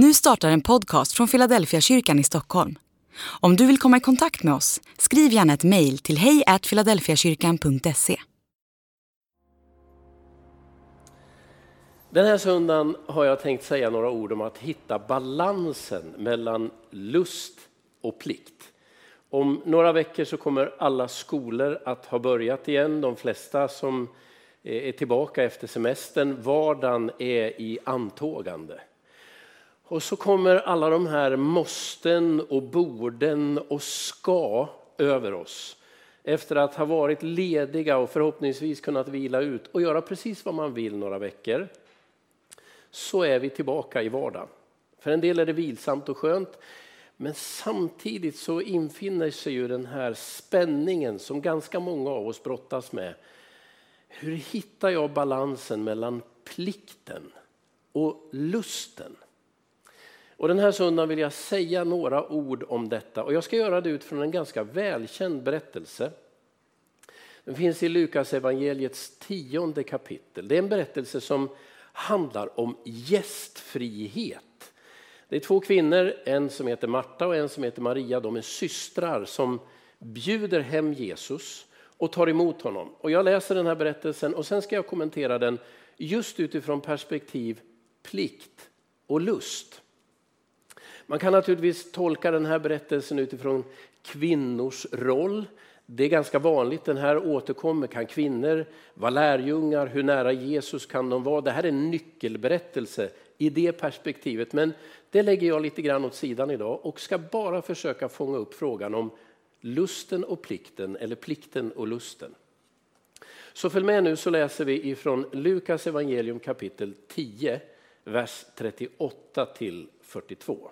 Nu startar en podcast från Philadelphia kyrkan i Stockholm. Om du vill komma i kontakt med oss, skriv gärna ett mejl till hejfiladelfiakyrkan.se. Den här söndagen har jag tänkt säga några ord om att hitta balansen mellan lust och plikt. Om några veckor så kommer alla skolor att ha börjat igen. De flesta som eh, är tillbaka efter semestern. Vardagen är i antågande. Och så kommer alla de här måsten och borden och ska över oss. Efter att ha varit lediga och förhoppningsvis kunnat vila ut och göra precis vad man vill några veckor. Så är vi tillbaka i vardagen. För en del är det vilsamt och skönt. Men samtidigt så infinner sig ju den här spänningen som ganska många av oss brottas med. Hur hittar jag balansen mellan plikten och lusten? Och den här söndagen vill jag säga några ord om detta och jag ska göra det utifrån en ganska välkänd berättelse. Den finns i Lukas evangeliets tionde kapitel. Det är en berättelse som handlar om gästfrihet. Det är två kvinnor, en som heter Marta och en som heter Maria. De är systrar som bjuder hem Jesus och tar emot honom. Och jag läser den här berättelsen och sen ska jag kommentera den just utifrån perspektiv plikt och lust. Man kan naturligtvis tolka den här berättelsen utifrån kvinnors roll. Det är ganska vanligt, den här återkommer. Kan kvinnor vara lärjungar? Hur nära Jesus kan de vara? Det här är en nyckelberättelse i det perspektivet. Men det lägger jag lite grann åt sidan idag och ska bara försöka fånga upp frågan om lusten och plikten eller plikten och lusten. Så följ med nu så läser vi ifrån Lukas evangelium kapitel 10, vers 38 till 42.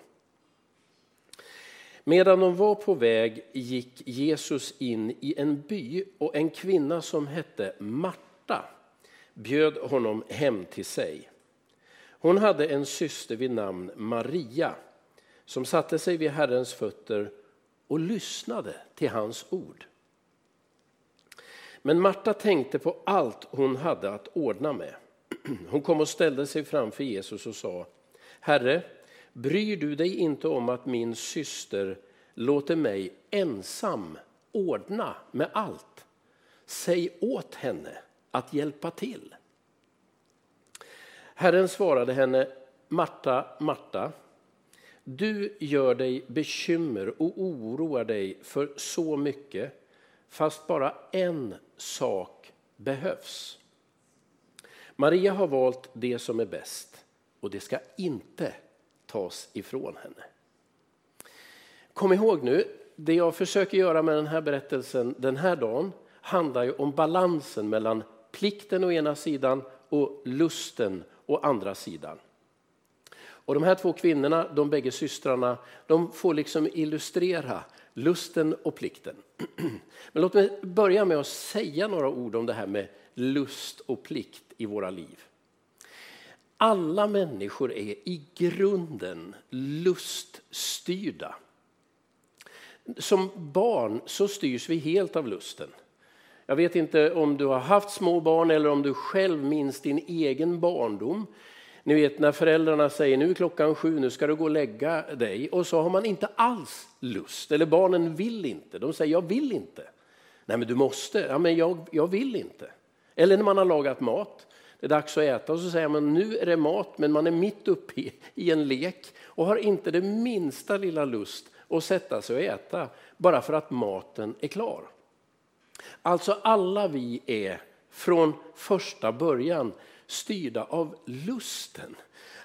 Medan de var på väg gick Jesus in i en by och en kvinna som hette Marta bjöd honom hem till sig. Hon hade en syster vid namn Maria som satte sig vid Herrens fötter och lyssnade till hans ord. Men Marta tänkte på allt hon hade att ordna med. Hon kom och ställde sig framför Jesus och sa Herre, Bryr du dig inte om att min syster låter mig ensam ordna med allt? Säg åt henne att hjälpa till. Herren svarade henne, Marta, Marta, du gör dig bekymmer och oroar dig för så mycket, fast bara en sak behövs. Maria har valt det som är bäst och det ska inte tas ifrån henne. Kom ihåg nu, det jag försöker göra med den här berättelsen den här dagen handlar ju om balansen mellan plikten å ena sidan och lusten å andra sidan. Och de här två kvinnorna, de bägge systrarna, de får liksom illustrera lusten och plikten. Men låt mig börja med att säga några ord om det här med lust och plikt i våra liv. Alla människor är i grunden luststyrda. Som barn så styrs vi helt av lusten. Jag vet inte om du har haft små barn eller om du själv minns din egen barndom. Ni vet när föräldrarna säger nu är klockan sju, nu ska du gå och lägga dig. Och så har man inte alls lust, eller barnen vill inte. De säger jag vill inte. Nej men du måste, ja men jag, jag vill inte. Eller när man har lagat mat det är dags att äta och så säger man nu är det mat men man är mitt uppe i, i en lek och har inte det minsta lilla lust att sätta sig och äta bara för att maten är klar. Alltså alla vi är från första början styrda av lusten.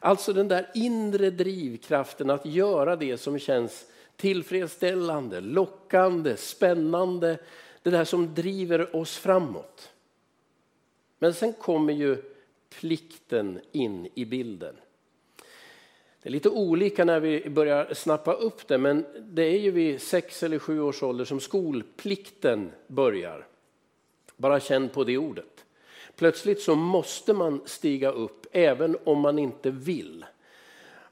Alltså den där inre drivkraften att göra det som känns tillfredsställande, lockande, spännande. Det där som driver oss framåt. Men sen kommer ju plikten in i bilden. Det är lite olika när vi börjar snappa upp det, men det är ju vid sex eller sju års ålder som skolplikten börjar. Bara känn på det ordet. Plötsligt så måste man stiga upp även om man inte vill.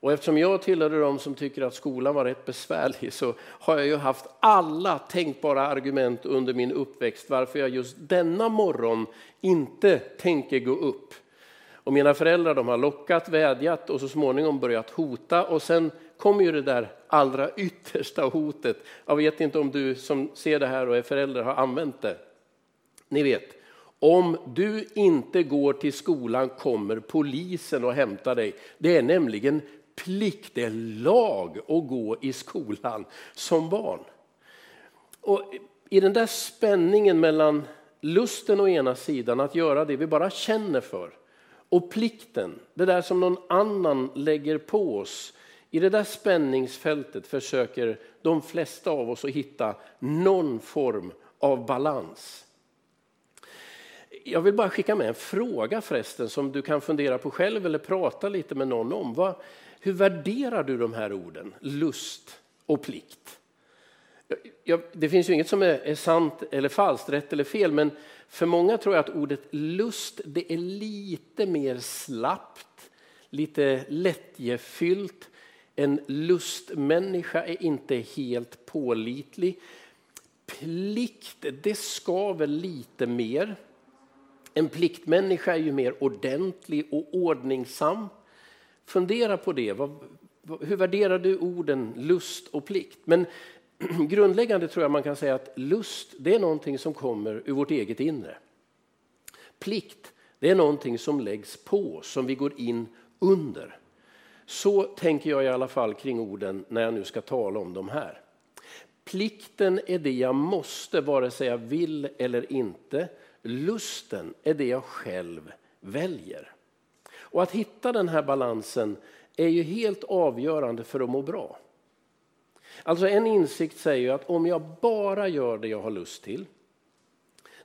Och eftersom jag tillhörde de som tycker att skolan var rätt besvärlig så har jag ju haft alla tänkbara argument under min uppväxt varför jag just denna morgon inte tänker gå upp. Och mina föräldrar de har lockat, vädjat och så småningom börjat hota och sen kommer ju det där allra yttersta hotet. Jag vet inte om du som ser det här och är förälder har använt det. Ni vet, om du inte går till skolan kommer polisen och hämtar dig. Det är nämligen plikt, det är lag att gå i skolan som barn. Och I den där spänningen mellan lusten å ena sidan att göra det vi bara känner för och plikten, det där som någon annan lägger på oss. I det där spänningsfältet försöker de flesta av oss att hitta någon form av balans. Jag vill bara skicka med en fråga förresten som du kan fundera på själv eller prata lite med någon om. Vad, hur värderar du de här orden, lust och plikt? Det finns ju inget som är, är, sant eller falskt, rätt eller fel, men för många tror jag att ordet lust det är lite mer slappt, lite lättjefyllt. En lustmänniska är inte helt pålitlig. Plikt, det skaver lite mer. En pliktmänniska är ju mer ordentlig och ordningsam. Fundera på det. hur värderar du orden lust och plikt? Men grundläggande tror jag man kan säga att lust det är någonting som kommer ur vårt eget inre. Plikt det är någonting som läggs på, som vi går in under. Så tänker jag i alla fall kring orden när jag nu ska tala om de här. Plikten är det jag måste, vare sig jag vill eller inte. Lusten är det jag själv väljer. Och att hitta den här balansen är ju helt avgörande för att må bra. Alltså en insikt säger att om jag bara gör det jag har lust till.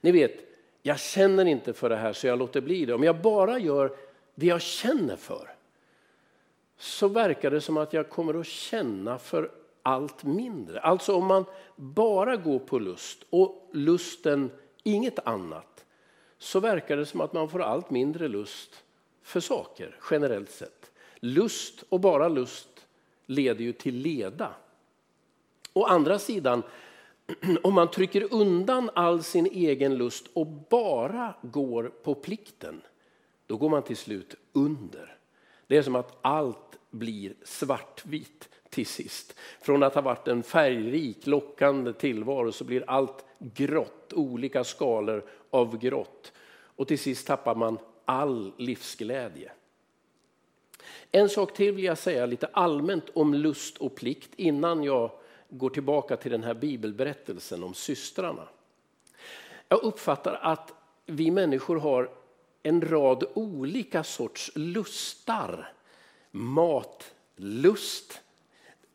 Ni vet, jag känner inte för det här så jag låter bli det. Om jag bara gör det jag känner för så verkar det som att jag kommer att känna för allt mindre. Alltså om man bara går på lust och lusten inget annat så verkar det som att man får allt mindre lust för saker generellt sett. Lust och bara lust leder ju till leda. Å andra sidan, om man trycker undan all sin egen lust och bara går på plikten, då går man till slut under. Det är som att allt blir svartvitt till sist. Från att ha varit en färgrik, lockande tillvaro så blir allt grått, olika skalor av grått. Och till sist tappar man all livsglädje. En sak till vill jag säga lite allmänt om lust och plikt innan jag går tillbaka till den här bibelberättelsen om systrarna. Jag uppfattar att vi människor har en rad olika sorts lustar. Matlust,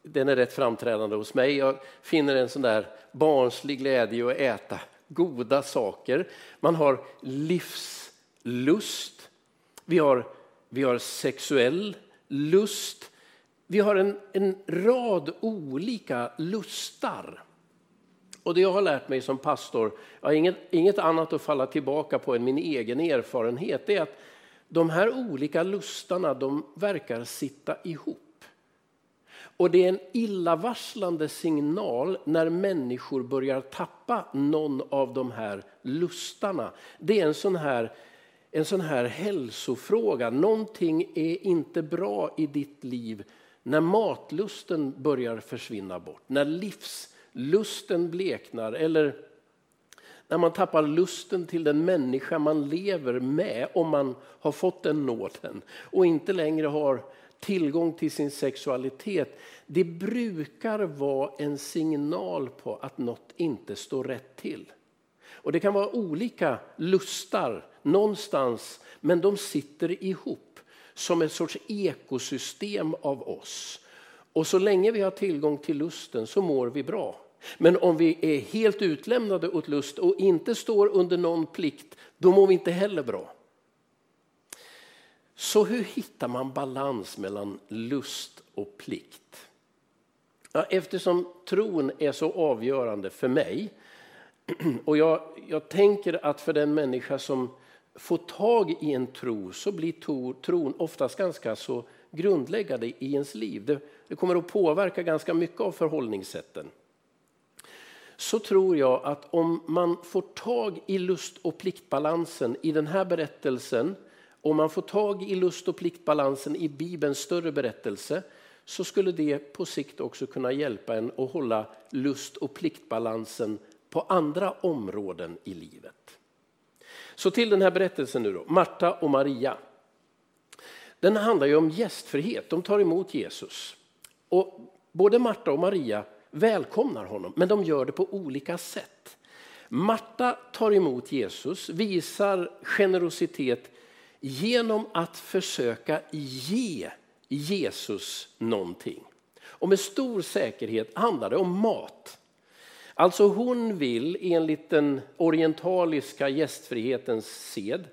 den är rätt framträdande hos mig. Jag finner en sån där barnslig glädje att äta goda saker. Man har lust, Vi har, vi har sexuell lust. Vi har en, en rad olika lustar. Och det jag har lärt mig som pastor, jag har inget, inget annat att falla tillbaka på än min egen erfarenhet, det är att de här olika lustarna de verkar sitta ihop. Och det är en illavarslande signal när människor börjar tappa någon av de här lustarna. Det är en sån här en sån här hälsofråga. Någonting är inte bra i ditt liv när matlusten börjar försvinna bort, när livslusten bleknar eller när man tappar lusten till den människa man lever med om man har fått den nåden och inte längre har tillgång till sin sexualitet. Det brukar vara en signal på att något inte står rätt till. Och Det kan vara olika lustar någonstans, men de sitter ihop som ett sorts ekosystem av oss. Och så länge vi har tillgång till lusten så mår vi bra. Men om vi är helt utlämnade åt lust och inte står under någon plikt, då mår vi inte heller bra. Så hur hittar man balans mellan lust och plikt? Ja, eftersom tron är så avgörande för mig och jag, jag tänker att för den människa som få tag i en tro så blir tron oftast ganska så grundläggande i ens liv. Det, det kommer att påverka ganska mycket av förhållningssätten. Så tror jag att om man får tag i lust och pliktbalansen i den här berättelsen Om man får tag i lust och pliktbalansen i Bibelns större berättelse så skulle det på sikt också kunna hjälpa en att hålla lust och pliktbalansen på andra områden i livet. Så till den här berättelsen nu då, Marta och Maria. Den handlar ju om gästfrihet, de tar emot Jesus. Och både Marta och Maria välkomnar honom, men de gör det på olika sätt. Marta tar emot Jesus, visar generositet genom att försöka ge Jesus någonting. Och med stor säkerhet handlar det om mat. Alltså hon vill enligt den orientaliska gästfrihetens sed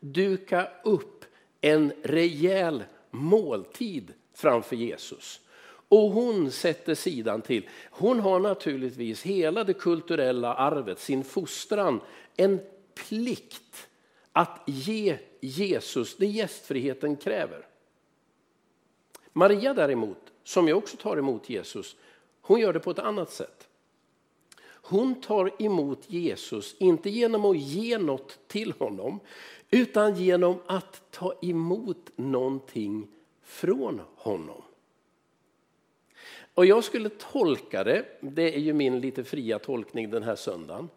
duka upp en rejäl måltid framför Jesus. Och hon sätter sidan till. Hon har naturligtvis hela det kulturella arvet, sin fostran, en plikt att ge Jesus det gästfriheten kräver. Maria däremot, som jag också tar emot Jesus, hon gör det på ett annat sätt. Hon tar emot Jesus, inte genom att ge något till honom, utan genom att ta emot någonting från honom. Och jag skulle tolka det, det är ju min lite fria tolkning den här söndagen,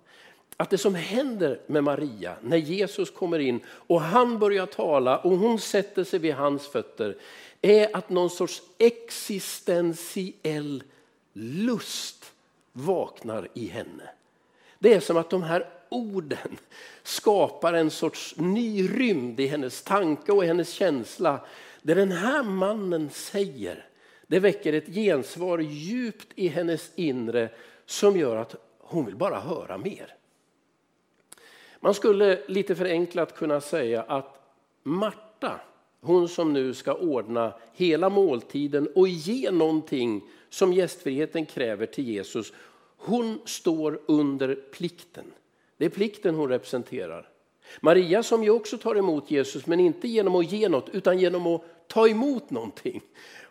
att det som händer med Maria när Jesus kommer in och han börjar tala och hon sätter sig vid hans fötter är att någon sorts existentiell lust vaknar i henne. Det är som att de här orden skapar en sorts ny rymd i hennes tanke och hennes känsla. Det den här mannen säger det väcker ett gensvar djupt i hennes inre som gör att hon vill bara höra mer. Man skulle lite förenklat kunna säga att Marta, hon som nu ska ordna hela måltiden och ge någonting som gästfriheten kräver till Jesus, hon står under plikten. Det är plikten hon representerar. Maria som ju också tar emot Jesus, men inte genom att ge något utan genom att ta emot någonting.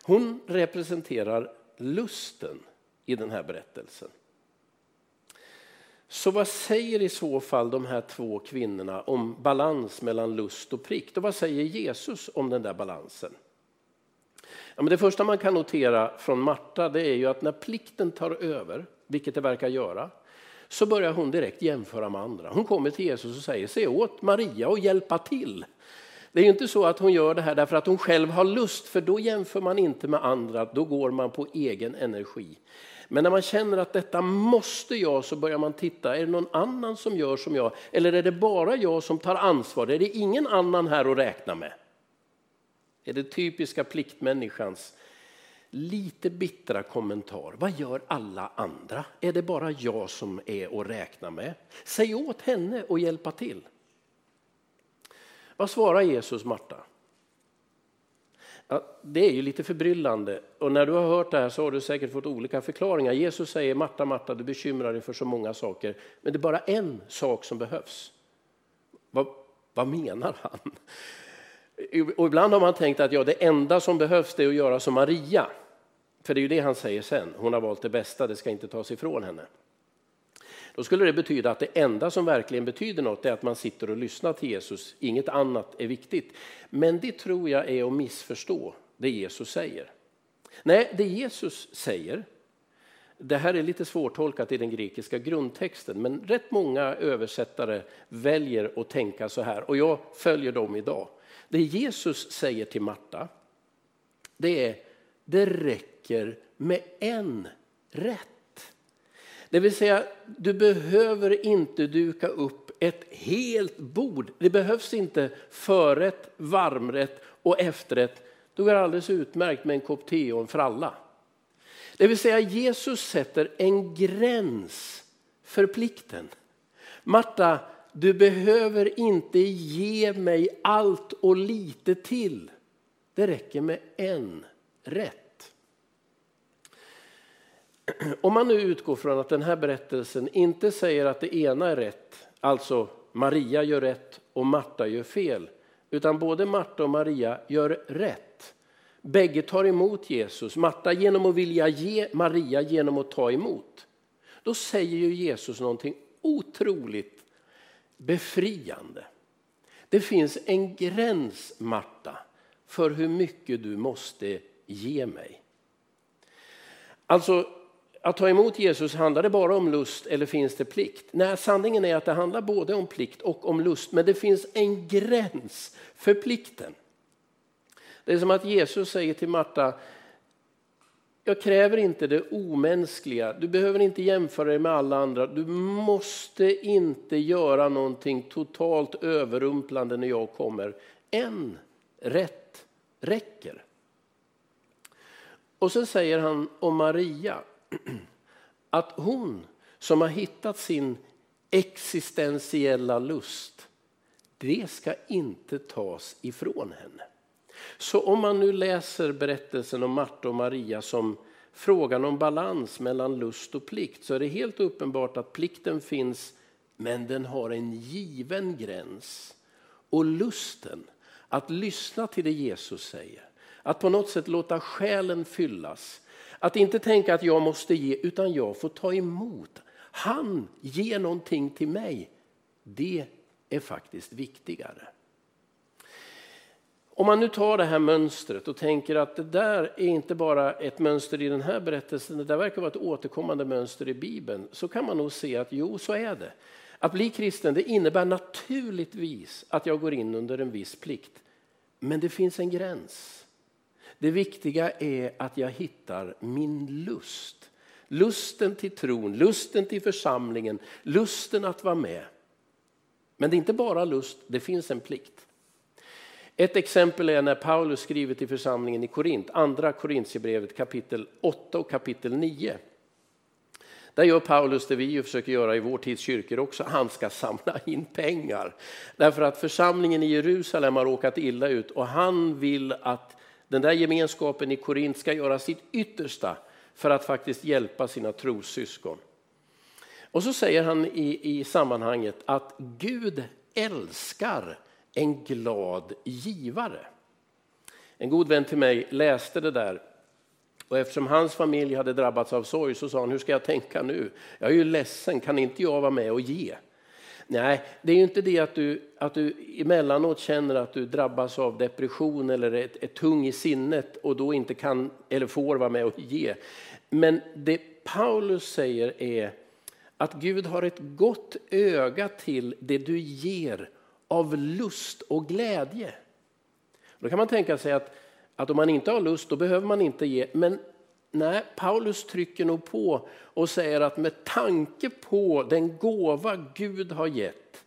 Hon representerar lusten i den här berättelsen. Så vad säger i så fall de här två kvinnorna om balans mellan lust och plikt? Och vad säger Jesus om den där balansen? Ja, men det första man kan notera från Marta det är ju att när plikten tar över, vilket det verkar göra, så börjar hon direkt jämföra med andra. Hon kommer till Jesus och säger, se åt Maria och hjälpa till. Det är ju inte så att hon gör det här därför att hon själv har lust, för då jämför man inte med andra, då går man på egen energi. Men när man känner att detta måste jag så börjar man titta, är det någon annan som gör som jag? Eller är det bara jag som tar ansvar? Är det ingen annan här att räkna med? Är det typiska pliktmänniskans lite bittra kommentar. Vad gör alla andra? Är det bara jag som är att räkna med? Säg åt henne att hjälpa till. Vad svarar Jesus Marta? Ja, det är ju lite förbryllande och när du har hört det här så har du säkert fått olika förklaringar. Jesus säger Marta, Marta, du bekymrar dig för så många saker, men det är bara en sak som behövs. Vad, vad menar han? Och ibland har man tänkt att ja, det enda som behövs är att göra som Maria. För det är ju det han säger sen, hon har valt det bästa, det ska inte tas ifrån henne. Då skulle det betyda att det enda som verkligen betyder något är att man sitter och lyssnar till Jesus. Inget annat är viktigt. Men det tror jag är att missförstå det Jesus säger. Nej, det Jesus säger, det här är lite svårtolkat i den grekiska grundtexten, men rätt många översättare väljer att tänka så här och jag följer dem idag. Det Jesus säger till Marta, det är det räcker med en rätt. Det vill säga, du behöver inte duka upp ett helt bord. Det behövs inte förrätt, varmrätt och efterrätt. Det går alldeles utmärkt med en kopp te och en fralla. Det vill säga, Jesus sätter en gräns för plikten. Marta, du behöver inte ge mig allt och lite till. Det räcker med en rätt. Om man nu utgår från att den här berättelsen inte säger att det ena är rätt, alltså Maria gör rätt och Marta gör fel, utan både Marta och Maria gör rätt. Bägge tar emot Jesus, Marta genom att vilja ge, Maria genom att ta emot. Då säger ju Jesus någonting otroligt befriande. Det finns en gräns, Marta, för hur mycket du måste ge mig. Alltså, att ta emot Jesus, handlar det bara om lust eller finns det plikt? Nej, sanningen är att det handlar både om plikt och om lust, men det finns en gräns för plikten. Det är som att Jesus säger till Marta, jag kräver inte det omänskliga, du behöver inte jämföra dig med alla andra, du måste inte göra någonting totalt överrumplande när jag kommer. En rätt räcker. Och så säger han om Maria att hon som har hittat sin existentiella lust, det ska inte tas ifrån henne. Så om man nu läser berättelsen om Marta och Maria som frågan om balans mellan lust och plikt så är det helt uppenbart att plikten finns men den har en given gräns. Och lusten, att lyssna till det Jesus säger, att på något sätt låta själen fyllas. Att inte tänka att jag måste ge, utan jag får ta emot. Han ger någonting till mig. Det är faktiskt viktigare. Om man nu tar det här mönstret och tänker att det där är inte bara ett mönster i den här berättelsen, det där verkar vara ett återkommande mönster i Bibeln, så kan man nog se att jo, så är det. Att bli kristen det innebär naturligtvis att jag går in under en viss plikt. Men det finns en gräns. Det viktiga är att jag hittar min lust. Lusten till tron, lusten till församlingen, lusten att vara med. Men det är inte bara lust, det finns en plikt. Ett exempel är när Paulus skriver till församlingen i Korint, andra Korintierbrevet kapitel 8 och kapitel 9. Där gör Paulus det vi försöker göra i vår tids kyrkor också, han ska samla in pengar. Därför att församlingen i Jerusalem har råkat illa ut och han vill att den där gemenskapen i Korint ska göra sitt yttersta för att faktiskt hjälpa sina trossyskon. Och så säger han i, i sammanhanget att Gud älskar en glad givare. En god vän till mig läste det där och eftersom hans familj hade drabbats av sorg så sa han, hur ska jag tänka nu? Jag är ju ledsen, kan inte jag vara med och ge? Nej, det är ju inte det att du, att du emellanåt känner att du drabbas av depression eller är, är tung i sinnet och då inte kan eller får vara med och ge. Men det Paulus säger är att Gud har ett gott öga till det du ger av lust och glädje. Då kan man tänka sig att, att om man inte har lust då behöver man inte ge. Men nej, Paulus trycker nog på och säger att med tanke på den gåva Gud har gett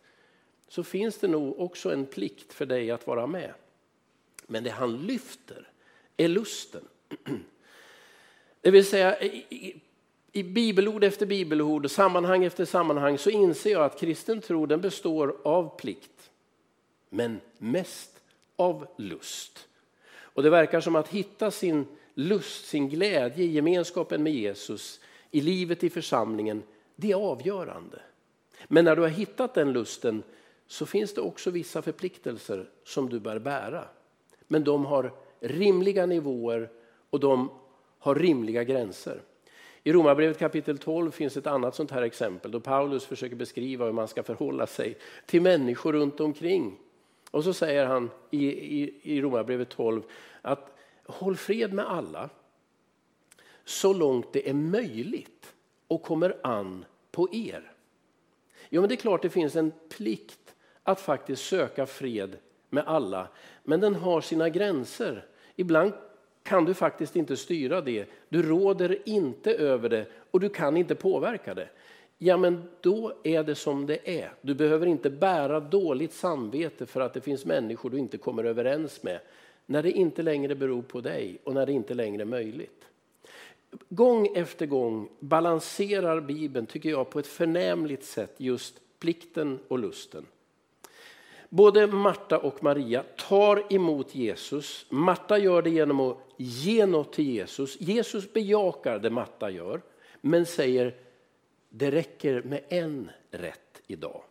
så finns det nog också en plikt för dig att vara med. Men det han lyfter är lusten. Det vill säga i bibelord efter bibelord och sammanhang efter sammanhang så inser jag att kristen tro den består av plikt men mest av lust. Och det verkar som att hitta sin lust, sin glädje i gemenskapen med Jesus, i livet i församlingen, det är avgörande. Men när du har hittat den lusten så finns det också vissa förpliktelser som du bör bära. Men de har rimliga nivåer och de har rimliga gränser. I Romarbrevet kapitel 12 finns ett annat sånt här exempel då Paulus försöker beskriva hur man ska förhålla sig till människor runt omkring och så säger han i, i, i Romarbrevet 12 att håll fred med alla så långt det är möjligt och kommer an på er. Jo, men det är klart det finns en plikt att faktiskt söka fred med alla, men den har sina gränser. Ibland kan du faktiskt inte styra det. Du råder inte över det och du kan inte påverka det ja men då är det som det är. Du behöver inte bära dåligt samvete för att det finns människor du inte kommer överens med när det inte längre beror på dig och när det inte längre är möjligt. Gång efter gång balanserar Bibeln, tycker jag, på ett förnämligt sätt just plikten och lusten. Både Marta och Maria tar emot Jesus. Marta gör det genom att ge något till Jesus. Jesus bejakar det Marta gör, men säger det räcker med en rätt idag.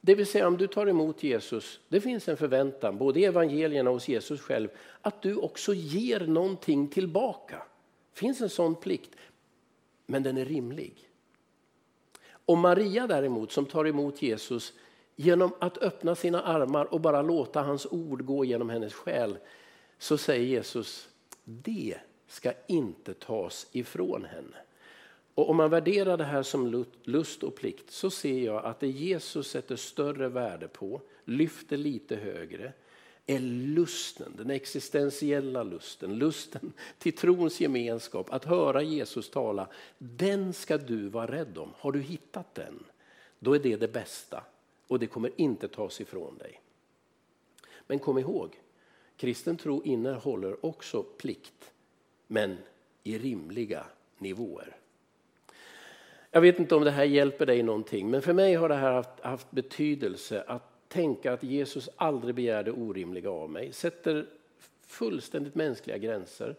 Det vill säga om du tar emot Jesus, det finns en förväntan både i evangelierna och hos Jesus själv att du också ger någonting tillbaka. Det finns en sån plikt, men den är rimlig. Och Maria däremot som tar emot Jesus Genom att öppna sina armar och bara låta hans ord gå genom hennes själ så säger Jesus, det ska inte tas ifrån henne. Och om man värderar det här som lust och plikt så ser jag att det Jesus sätter större värde på, lyfter lite högre, är lusten, den existentiella lusten, lusten till trons gemenskap, att höra Jesus tala. Den ska du vara rädd om. Har du hittat den, då är det det bästa och det kommer inte tas ifrån dig. Men kom ihåg, kristen tro innehåller också plikt, men i rimliga nivåer. Jag vet inte om det här hjälper dig någonting, men för mig har det här haft, haft betydelse att tänka att Jesus aldrig begärde orimliga av mig, sätter fullständigt mänskliga gränser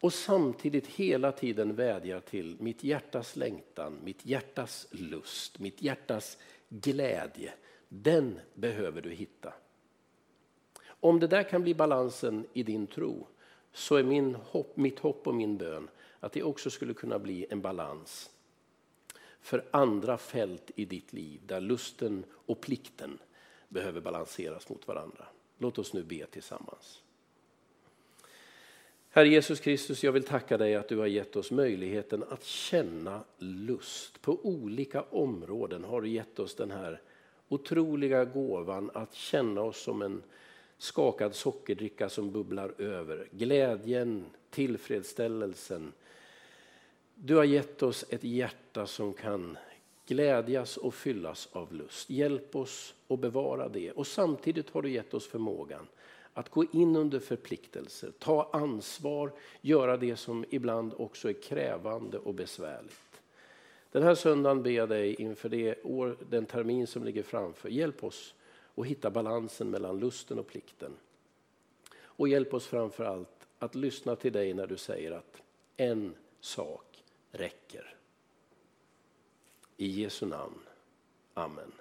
och samtidigt hela tiden vädjar till mitt hjärtas längtan, mitt hjärtas lust, mitt hjärtas glädje. Den behöver du hitta. Om det där kan bli balansen i din tro så är min hopp, mitt hopp och min bön att det också skulle kunna bli en balans för andra fält i ditt liv där lusten och plikten behöver balanseras mot varandra. Låt oss nu be tillsammans. Herre Jesus Kristus, jag vill tacka dig att du har gett oss möjligheten att känna lust. På olika områden har du gett oss den här otroliga gåvan att känna oss som en skakad sockerdricka som bubblar över. Glädjen, tillfredsställelsen. Du har gett oss ett hjärta som kan glädjas och fyllas av lust. Hjälp oss att bevara det. Och samtidigt har du gett oss förmågan att gå in under förpliktelser, ta ansvar, göra det som ibland också är krävande och besvärligt. Den här söndagen ber jag dig inför det år, den termin som ligger framför, hjälp oss att hitta balansen mellan lusten och plikten. Och hjälp oss framför allt att lyssna till dig när du säger att en sak räcker. I Jesu namn. Amen.